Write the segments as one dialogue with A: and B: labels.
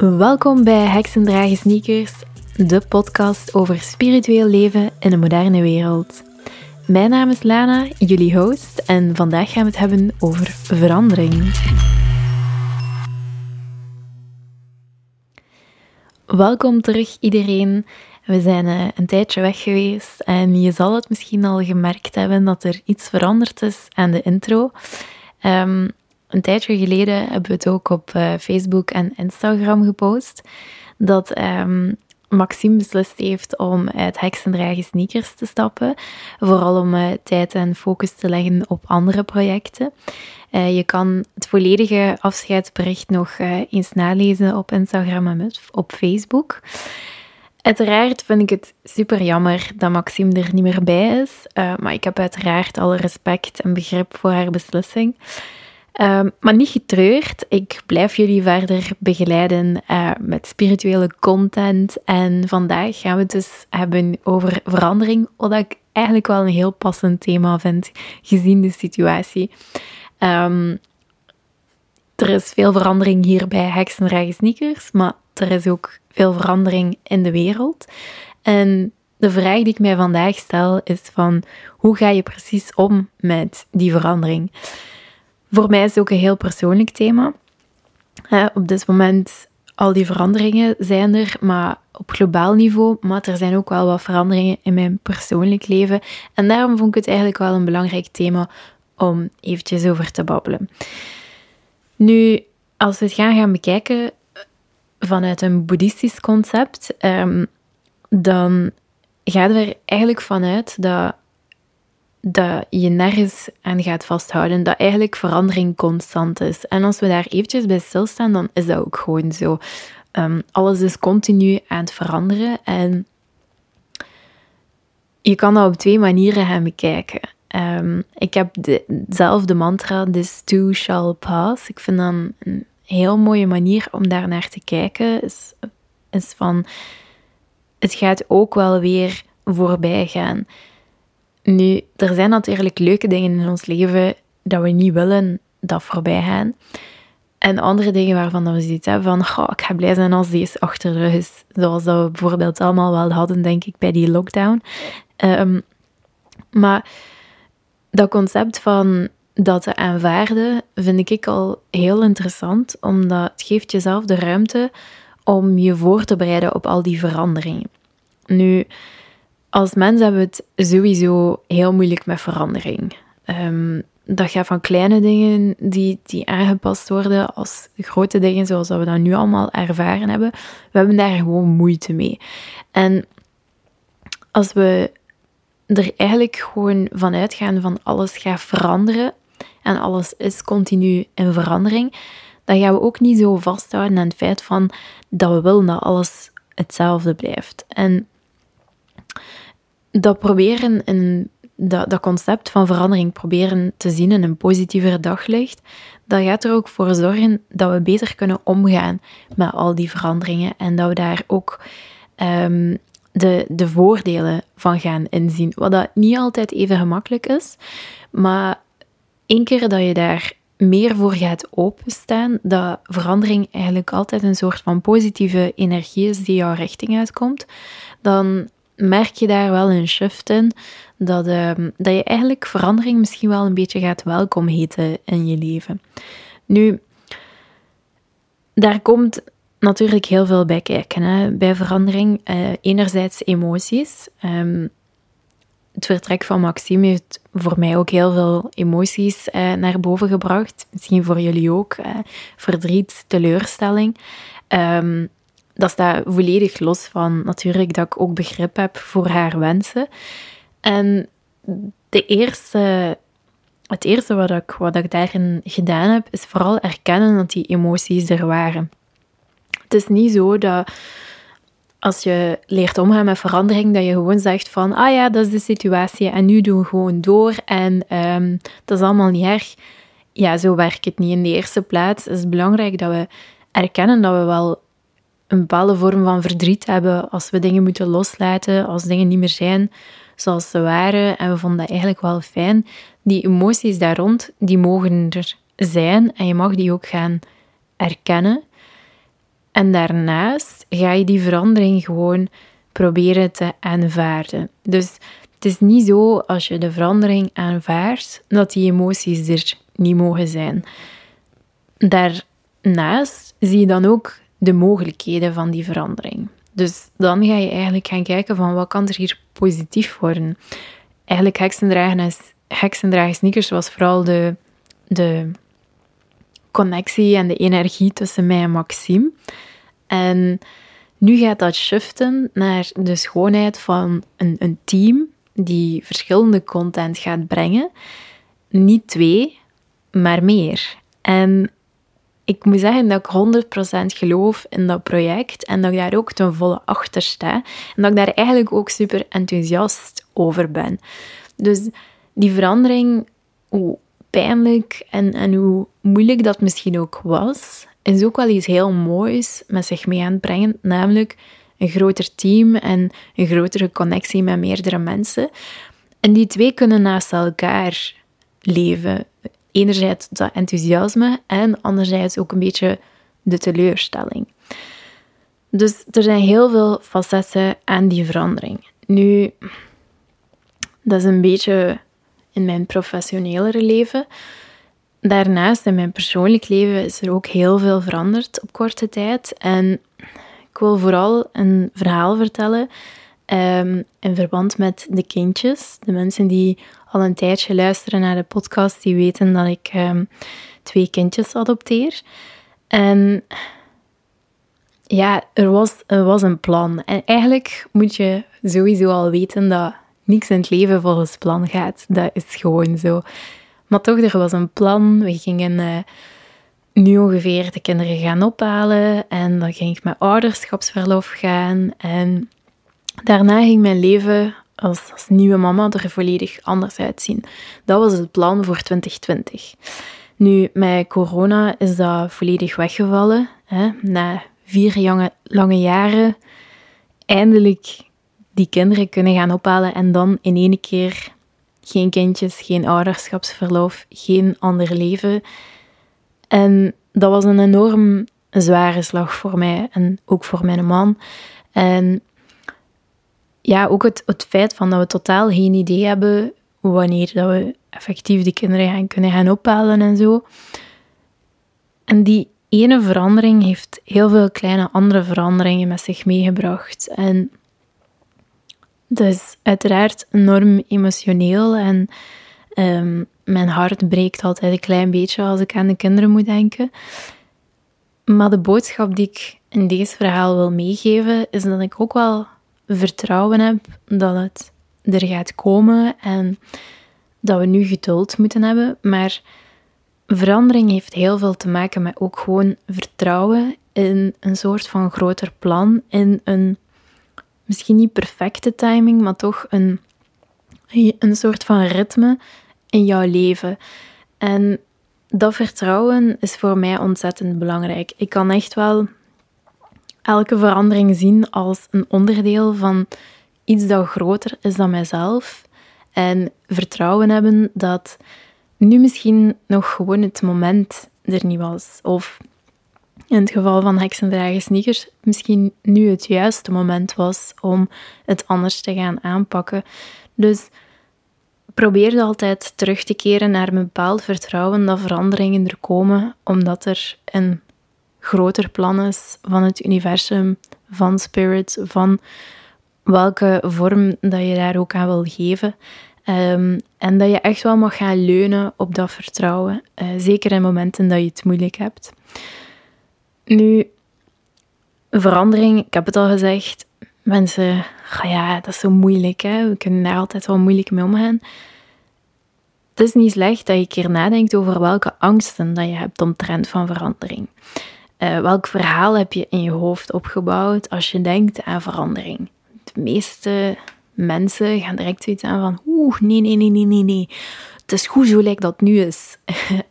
A: Welkom bij Heksendragen Sneakers, de podcast over spiritueel leven in een moderne wereld. Mijn naam is Lana, jullie host, en vandaag gaan we het hebben over verandering. Welkom terug iedereen. We zijn eh, een tijdje weg geweest en je zal het misschien al gemerkt hebben dat er iets veranderd is aan de intro. Um, een tijdje geleden hebben we het ook op uh, Facebook en Instagram gepost. Dat um, Maxime beslist heeft om uit heksendragen sneakers te stappen. Vooral om uh, tijd en focus te leggen op andere projecten. Uh, je kan het volledige afscheidsbericht nog eens nalezen op Instagram en op Facebook. Uiteraard vind ik het super jammer dat Maxime er niet meer bij is. maar ik heb uiteraard alle respect en begrip voor haar beslissing. Um, maar niet getreurd, ik blijf jullie verder begeleiden uh, met spirituele content. En vandaag gaan we het dus hebben over verandering, wat ik eigenlijk wel een heel passend thema vind, gezien de situatie. Um, er is veel verandering hier bij Heksenrage Sneakers, maar er is ook veel verandering in de wereld. En de vraag die ik mij vandaag stel is van, hoe ga je precies om met die verandering? Voor mij is het ook een heel persoonlijk thema. op dit moment, al die veranderingen zijn er, maar op globaal niveau. Maar er zijn ook wel wat veranderingen in mijn persoonlijk leven. En daarom vond ik het eigenlijk wel een belangrijk thema om eventjes over te babbelen. Nu, als we het gaan gaan bekijken vanuit een boeddhistisch concept, ehm, dan gaat er eigenlijk vanuit dat dat je nergens aan gaat vasthouden, dat eigenlijk verandering constant is. En als we daar eventjes bij stilstaan, dan is dat ook gewoon zo. Um, alles is continu aan het veranderen en je kan dat op twee manieren gaan bekijken. Um, ik heb dezelfde mantra, this too shall pass. Ik vind dat een heel mooie manier om daar naar te kijken. Is, is van, het gaat ook wel weer voorbij gaan. Nu, er zijn natuurlijk leuke dingen in ons leven dat we niet willen dat voorbij gaan. En andere dingen waarvan we zoiets hebben van, oh, ik ga blij zijn als deze achter de is. Zoals dat we bijvoorbeeld allemaal wel hadden, denk ik, bij die lockdown. Um, maar dat concept van dat te aanvaarden vind ik al heel interessant, omdat het geeft jezelf de ruimte om je voor te bereiden op al die veranderingen. Nu, als mens hebben we het sowieso heel moeilijk met verandering. Um, dat gaat van kleine dingen die, die aangepast worden als grote dingen zoals we dat nu allemaal ervaren hebben. We hebben daar gewoon moeite mee. En als we er eigenlijk gewoon vanuit gaan van alles gaat veranderen en alles is continu in verandering, dan gaan we ook niet zo vasthouden aan het feit van dat we willen dat alles hetzelfde blijft. En dat proberen in dat, dat concept van verandering proberen te zien in een positiever daglicht, dat gaat er ook voor zorgen dat we beter kunnen omgaan met al die veranderingen en dat we daar ook um, de, de voordelen van gaan inzien. Wat dat niet altijd even gemakkelijk is, maar één keer dat je daar meer voor gaat openstaan, dat verandering eigenlijk altijd een soort van positieve energie is die jouw richting uitkomt, dan merk je daar wel een shift in. Dat, ehm, dat je eigenlijk verandering misschien wel een beetje gaat welkom heten in je leven. Nu, daar komt natuurlijk heel veel bij kijken hè, bij verandering. Uh, enerzijds emoties. Um, het vertrek van Maxime heeft voor mij ook heel veel emoties uh, naar boven gebracht. Misschien voor jullie ook. Uh, verdriet, teleurstelling. Um, dat staat volledig los van natuurlijk dat ik ook begrip heb voor haar wensen. En de eerste, het eerste wat ik, wat ik daarin gedaan heb, is vooral erkennen dat die emoties er waren. Het is niet zo dat als je leert omgaan met verandering, dat je gewoon zegt van, ah ja, dat is de situatie en nu doen we gewoon door en um, dat is allemaal niet erg. Ja, zo werkt het niet. In de eerste plaats is het belangrijk dat we erkennen dat we wel een bepaalde vorm van verdriet hebben als we dingen moeten loslaten, als dingen niet meer zijn zoals ze waren. En we vonden dat eigenlijk wel fijn. Die emoties daar rond, die mogen er zijn en je mag die ook gaan erkennen. En daarnaast ga je die verandering gewoon proberen te aanvaarden. Dus het is niet zo als je de verandering aanvaardt dat die emoties er niet mogen zijn. Daarnaast zie je dan ook de mogelijkheden van die verandering. Dus dan ga je eigenlijk gaan kijken van wat kan er hier positief worden. Eigenlijk heksendragen, heksendragen sneakers was vooral de, de connectie en de energie tussen mij en Maxime. En nu gaat dat shiften naar de schoonheid van een, een team die verschillende content gaat brengen. Niet twee, maar meer. En ik moet zeggen dat ik 100% geloof in dat project en dat ik daar ook ten volle achter sta. En dat ik daar eigenlijk ook super enthousiast over ben. Dus die verandering, hoe pijnlijk en, en hoe moeilijk dat misschien ook was, is ook wel iets heel moois met zich mee aan het brengen, namelijk een groter team en een grotere connectie met meerdere mensen. En die twee kunnen naast elkaar leven. Enerzijds dat enthousiasme en anderzijds ook een beetje de teleurstelling. Dus er zijn heel veel facetten aan die verandering. Nu, dat is een beetje in mijn professionele leven. Daarnaast in mijn persoonlijk leven is er ook heel veel veranderd op korte tijd. En ik wil vooral een verhaal vertellen um, in verband met de kindjes. De mensen die al een tijdje luisteren naar de podcast, die weten dat ik ehm, twee kindjes adopteer. En ja, er was, er was een plan. En eigenlijk moet je sowieso al weten dat niks in het leven volgens plan gaat. Dat is gewoon zo. Maar toch, er was een plan. We gingen uh, nu ongeveer de kinderen gaan ophalen. En dan ging ik met ouderschapsverlof gaan. En daarna ging mijn leven als, nieuwe mama er volledig anders uitzien. Dat was het plan voor 2020. Nu, met corona is dat volledig weggevallen. Hè? Na vier lange, lange jaren eindelijk die kinderen kunnen gaan ophalen en dan in één keer geen kindjes, geen ouderschapsverlof, geen ander leven. En dat was een enorm zware slag voor mij en ook voor mijn man. En ja, ook het, het feit van dat we totaal geen idee hebben wanneer dat we effectief die kinderen gaan kunnen gaan ophalen en zo. En die ene verandering heeft heel veel kleine andere veranderingen met zich meegebracht. En dat is uiteraard enorm emotioneel en ehm, mijn hart breekt altijd een klein beetje als ik aan de kinderen moet denken. Maar de boodschap die ik in deze verhaal wil meegeven, is dat ik ook wel vertrouwen heb dat het er gaat komen en dat we nu geduld moeten hebben. Maar verandering heeft heel veel te maken met ook gewoon vertrouwen in een soort van groter plan, in een misschien niet perfecte timing, maar toch een, een soort van ritme in jouw leven. En dat vertrouwen is voor mij ontzettend belangrijk. Ik kan echt wel elke verandering zien als een onderdeel van iets dat groter is dan mijzelf. En vertrouwen hebben dat nu misschien nog gewoon het moment er niet was. Of in het geval van heksendragen sneakers misschien nu het juiste moment was om het anders te gaan aanpakken. Dus probeer altijd terug te keren naar een bepaald vertrouwen dat veranderingen er komen, omdat er een groter plan is van het universum, van spirit, van welke vorm dat je daar ook aan wil geven. Ehm, en dat je echt wel mag gaan leunen op dat vertrouwen, uh, zeker in momenten dat je het moeilijk hebt. Nu, verandering, ik heb het al gezegd, mensen, ja, dat is zo moeilijk, hè? we kunnen daar altijd wel moeilijk mee omgaan. Het is niet slecht dat je een keer nadenkt over welke angsten dat je hebt omtrent van verandering. Uh, welk verhaal heb je in je hoofd opgebouwd als je denkt aan verandering? De meeste mensen gaan direct zoiets aan van, oeh, nee, nee, nee, nee, nee, nee. Het is goed zo lijkt dat nu is.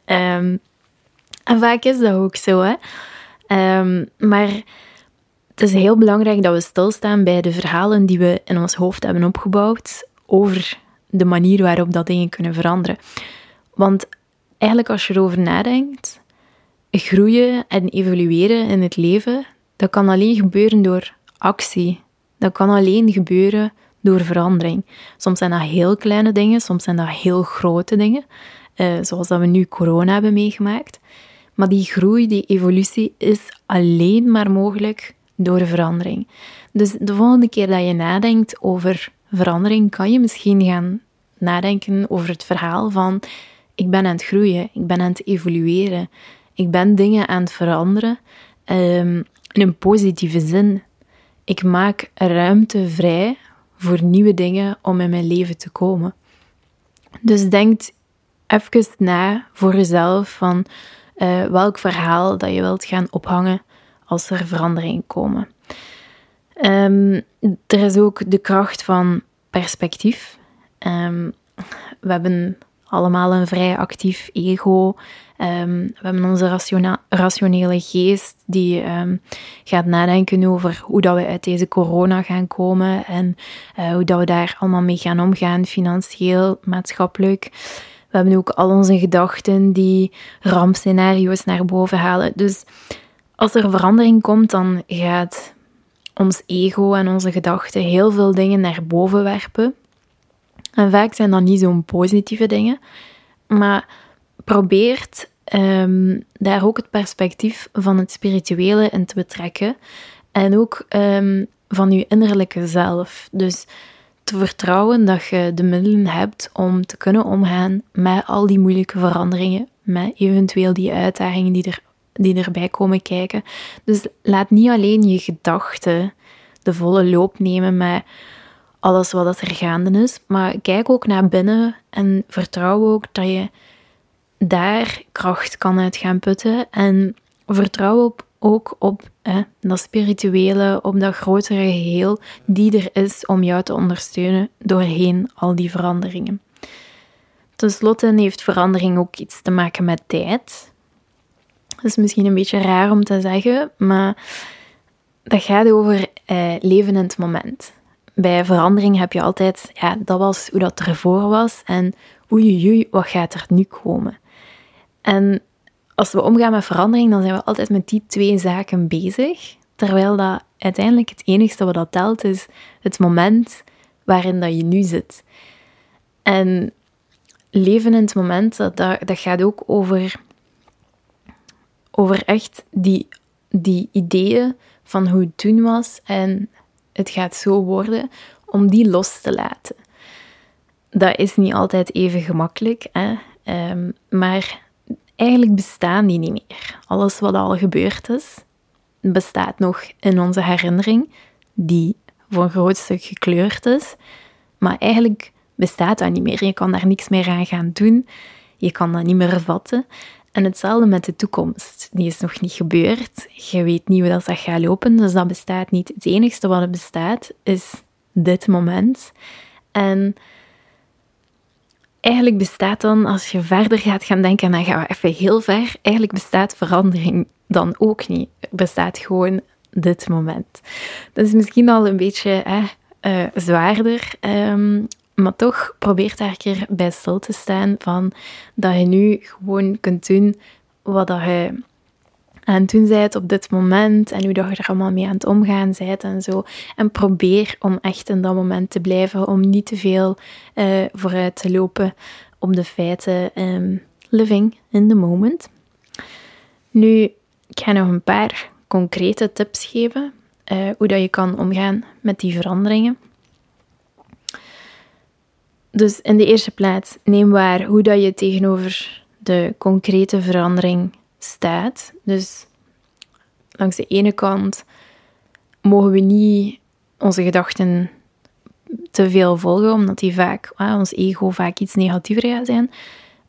A: um, en vaak is dat ook zo, hè. Um, maar het is heel belangrijk dat we stilstaan bij de verhalen die we in ons hoofd hebben opgebouwd over de manier waarop dat dingen kunnen veranderen. Want eigenlijk als je erover nadenkt, groeien en evolueren in het leven, dat kan alleen gebeuren door actie. Dat kan alleen gebeuren door verandering. Soms zijn dat heel kleine dingen, soms zijn dat heel grote dingen, uh, zoals dat we nu corona hebben meegemaakt. Maar die groei, die evolutie is alleen maar mogelijk door verandering. Dus de volgende keer dat je nadenkt over verandering, kan je misschien gaan nadenken over het verhaal van ik ben aan het groeien, ik ben aan het evolueren, ik ben dingen aan het veranderen um, in een positieve zin. Ik maak ruimte vrij voor nieuwe dingen om in mijn leven te komen. Dus denk even na voor jezelf van uh, welk verhaal dat je wilt gaan ophangen als er veranderingen komen. Um, er is ook de kracht van perspectief. Um, we hebben allemaal een vrij actief ego. Um, we hebben onze rationele geest die um, gaat nadenken over hoe dat we uit deze corona gaan komen en uh, hoe dat we daar allemaal mee gaan omgaan, financieel, maatschappelijk. We hebben ook al onze gedachten die rampscenario's naar boven halen. Dus als er verandering komt, dan gaat ons ego en onze gedachten heel veel dingen naar boven werpen. En vaak zijn dat niet zo'n positieve dingen, maar probeert um, daar ook het perspectief van het spirituele in te betrekken en ook um, van je innerlijke zelf. Dus te vertrouwen dat je de middelen hebt om te kunnen omgaan met al die moeilijke veranderingen, met eventueel die uitdagingen die, er, die erbij komen kijken. Dus laat niet alleen je gedachten de volle loop nemen met alles wat er gaande is, maar kijk ook naar binnen en vertrouw ook dat je daar kracht kan uit gaan putten en vertrouw op, ook op hè, dat spirituele, op dat grotere geheel die er is om jou te ondersteunen doorheen al die veranderingen. Ten slotte heeft verandering ook iets te maken met tijd. Dat is misschien een beetje raar om te zeggen, maar dat gaat over eh, leven in het moment. Bij verandering heb je altijd, ja, dat was hoe dat ervoor was en oei, oei, wat gaat er nu komen? En als we omgaan met verandering, dan zijn we altijd met die twee zaken bezig. Terwijl dat uiteindelijk het enigste wat dat telt is het moment waarin dat je nu zit. En leven in het moment, dat, dat gaat ook over, over echt die, die ideeën van hoe het toen was en het gaat zo worden, om die los te laten. Dat is niet altijd even gemakkelijk, hè? Um, maar eigenlijk bestaan die niet meer. Alles wat al gebeurd is, bestaat nog in onze herinnering, die voor een groot stuk gekleurd is. Maar eigenlijk bestaat dat niet meer. Je kan daar niks meer aan gaan doen. Je kan dat niet meer vatten. En hetzelfde met de toekomst. Die is nog niet gebeurd. Je weet niet hoe dat gaat lopen, dus dat bestaat niet. Het enige wat er bestaat is dit moment. En eigenlijk bestaat dan, als je verder gaat gaan denken, dan gaan we even heel ver, eigenlijk bestaat verandering dan ook niet. Er bestaat gewoon dit moment. Dat is misschien al een beetje eh, zwaarder, ehm, maar toch probeer daar een keer bij stil te staan van dat je nu gewoon kunt doen wat dat je aan het doen bent op dit moment en hoe dat je er allemaal mee aan het omgaan bent en zo. En probeer om echt in dat moment te blijven, om niet te veel uh, vooruit te lopen op de feiten. Um, living in the moment. Nu, ik ga nog een paar concrete tips geven uh, hoe dat je kan omgaan met die veranderingen. Dus in de eerste plaats, neem waar hoe dat je tegenover de concrete verandering staat. Dus langs de ene kant mogen we niet onze gedachten te veel volgen, omdat die vaak, ah, ons ego vaak iets negatiever gaat zijn.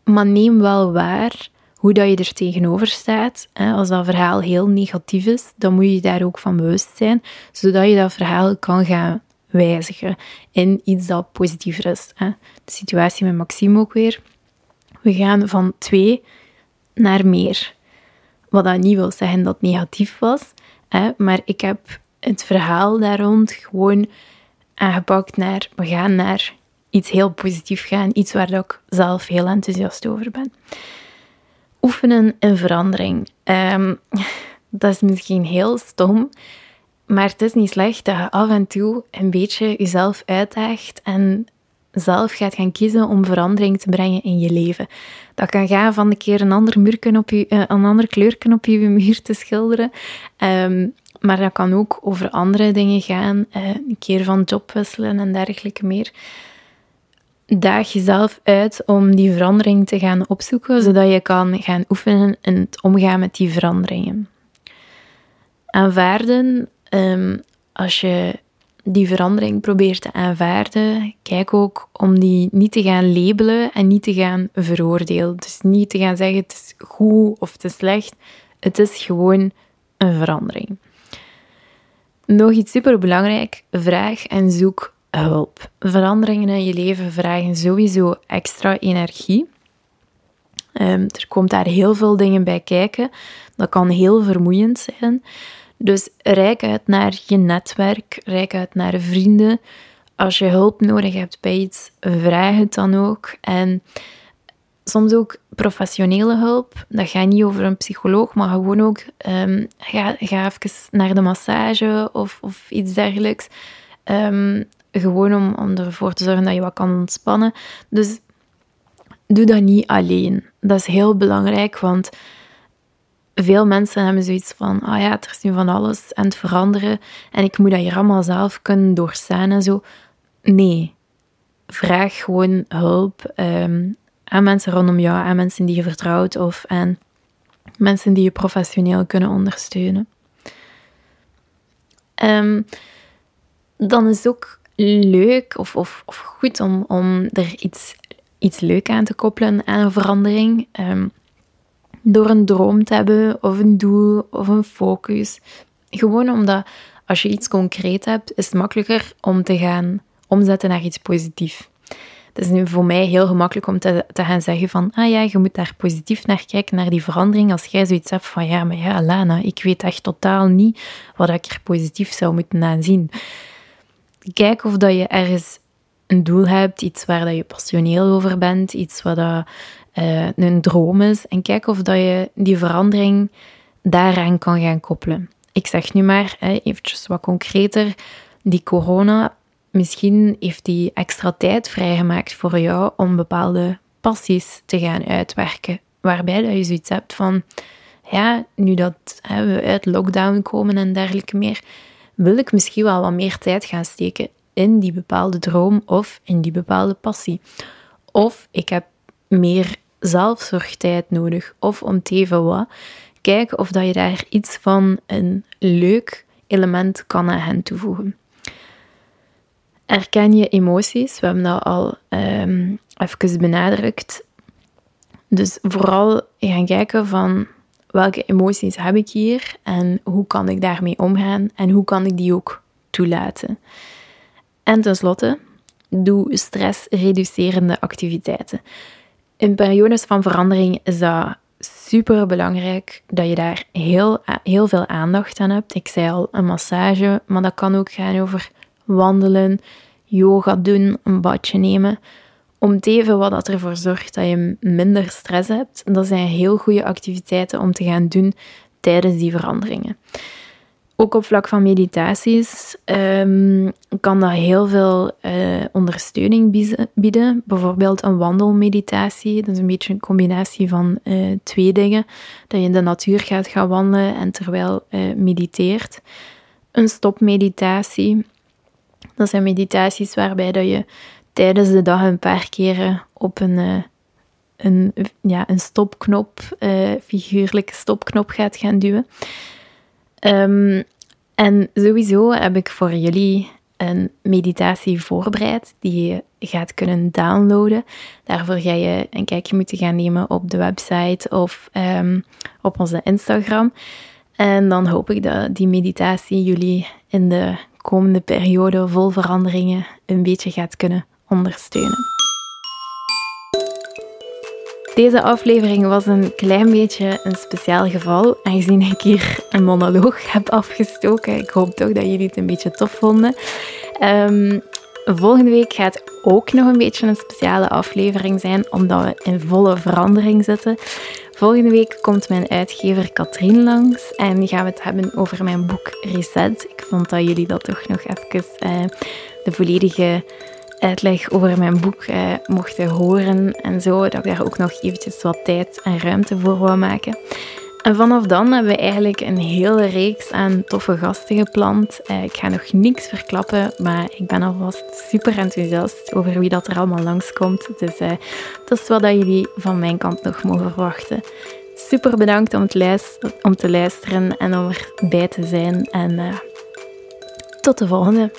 A: Maar neem wel waar hoe dat je er tegenover staat. Als dat verhaal heel negatief is, dan moet je daar ook van bewust zijn, zodat je dat verhaal kan gaan wijzigen in iets dat positiever is. De situatie met Maxime ook weer. We gaan van twee naar meer. Wat dat niet wil zeggen dat negatief was, hè, maar ik heb het verhaal daar rond gewoon aangepakt naar, we gaan naar iets heel positiefs gaan, iets waar ik zelf heel enthousiast over ben. Oefenen in verandering. Um, Dat is misschien heel stom, maar het is niet slecht dat je af en toe een beetje jezelf uitdaagt en zelf gaat gaan kiezen om verandering te brengen in je leven. Dat kan gaan van een keer een ander, muurken op je, uh, een ander kleurken op je muur te schilderen. Um, maar dat kan ook over andere dingen gaan. Uh, een keer van job wisselen en dergelijke meer. Daag jezelf uit om die verandering te gaan opzoeken, zodat je kan gaan oefenen in het omgaan met die veranderingen. Aanvaarden, um, als je die verandering probeert te aanvaarden, kijk ook om die niet te gaan labelen en niet te gaan veroordelen. Dus niet te gaan zeggen het is goed of het is slecht. Het is gewoon een verandering. Nog iets superbelangrijk, vraag en zoek hulp. Veranderingen in je leven vragen sowieso extra energie. Um, er komt daar heel veel dingen bij kijken. Dat kan heel vermoeiend zijn. Dus reik uit naar je netwerk, reik uit naar vrienden. Als je hulp nodig hebt bij iets, vraag het dan ook. En soms ook professionele hulp. Dat gaat niet over een psycholoog, maar gewoon ook um, ga, ga even naar de massage of, of iets dergelijks. Um, gewoon om, om ervoor te zorgen dat je wat kan ontspannen. Dus doe dat niet alleen. Dat is heel belangrijk, want veel mensen hebben zoiets van, ah ja, er is nu van alles aan het veranderen en ik moet dat hier allemaal zelf kunnen doorstaan en zo. Nee, vraag gewoon hulp um, aan mensen rondom jou, aan mensen die je vertrouwt of aan mensen die je professioneel kunnen ondersteunen. Um, dan is het ook leuk of, of, of goed om, om er iets, iets leuk aan te koppelen aan een verandering. Um, door een droom te hebben, of een doel, of een focus. Gewoon omdat als je iets concreet hebt, is het makkelijker om te gaan omzetten naar iets positiefs. Het is nu voor mij heel gemakkelijk om te, te gaan zeggen van, ah ja, je moet daar positief naar kijken, naar die verandering. Als jij zoiets hebt van, ja, maar ja, Lana, ik weet echt totaal niet wat ik er positief zou moeten aanzien. Kijk of dat je ergens een doel hebt, iets waar dat je passioneel over bent, iets wat dat, uh, een droom is. En kijk of dat je die verandering daaraan kan gaan koppelen. Ik zeg nu maar, hè, eventjes wat concreter, die corona, misschien heeft die extra tijd vrijgemaakt voor jou om bepaalde passies te gaan uitwerken. Waarbij dat je zoiets hebt van, ja, nu dat we uit lockdown komen en dergelijke meer, wil ik misschien wel wat meer tijd gaan steken in die bepaalde droom of in die bepaalde passie. Of ik heb meer zelfzorgtijd nodig of om te even wat. Kijk of dat je daar iets van een leuk element kan aan hen toevoegen. Erken je emoties. We hebben dat al um, even benadrukt. Dus vooral gaan kijken van welke emoties heb ik hier en hoe kan ik daarmee omgaan en hoe kan ik die ook toelaten. En tenslotte, doe stressreducerende activiteiten. In periodes van verandering is dat super belangrijk dat je daar heel, heel veel aandacht aan hebt. Ik zei al een massage, maar dat kan ook gaan over wandelen, yoga doen, een badje nemen. Om even wat dat ervoor zorgt dat je minder stress hebt. Dat zijn heel goede activiteiten om te gaan doen tijdens die veranderingen. Ook op vlak van meditaties um, kan dat heel veel uh, ondersteuning bieden. Bijvoorbeeld een wandelmeditatie. Dat is een beetje een combinatie van uh, twee dingen. Dat je in de natuur gaat gaan wandelen en terwijl uh, mediteert. Een stopmeditatie. Dat zijn meditaties waarbij dat je tijdens de dag een paar keren op een, een, ja, een stopknop, figuurlijke stopknop gaat gaan duwen. Um, en sowieso heb ik voor jullie een meditatie voorbereid die je gaat kunnen downloaden. Daarvoor ga je een kijkje moeten gaan nemen op de website of um, op onze Instagram. En dan hoop ik dat die meditatie jullie in de komende periode vol veranderingen een beetje gaat kunnen ondersteunen. Deze aflevering was een klein beetje een speciaal geval, aangezien ik hier een monoloog heb afgestoken. Ik hoop toch dat jullie het een beetje tof vonden. Um, volgende week gaat ook nog een beetje een speciale aflevering zijn, omdat we in volle verandering zitten. Volgende week komt mijn uitgever Katrien langs en gaan we het hebben over mijn boek Reset. Ik vond dat jullie dat toch nog even uh, de volledige uitleg over mijn boek uh, mochten horen en zo. Dat ik daar ook nog eventjes wat tijd en ruimte voor wou maken. En vanaf dan hebben we eigenlijk een hele reeks aan toffe gasten gepland. Uh, ik ga nog niks verklappen, maar ik ben alvast super enthousiast over wie dat er allemaal langskomt. Dus uh, dat is wat dat jullie van mijn kant nog mogen verwachten. Super bedankt om, het te luisteren en om erbij te zijn. En uh, tot de volgende.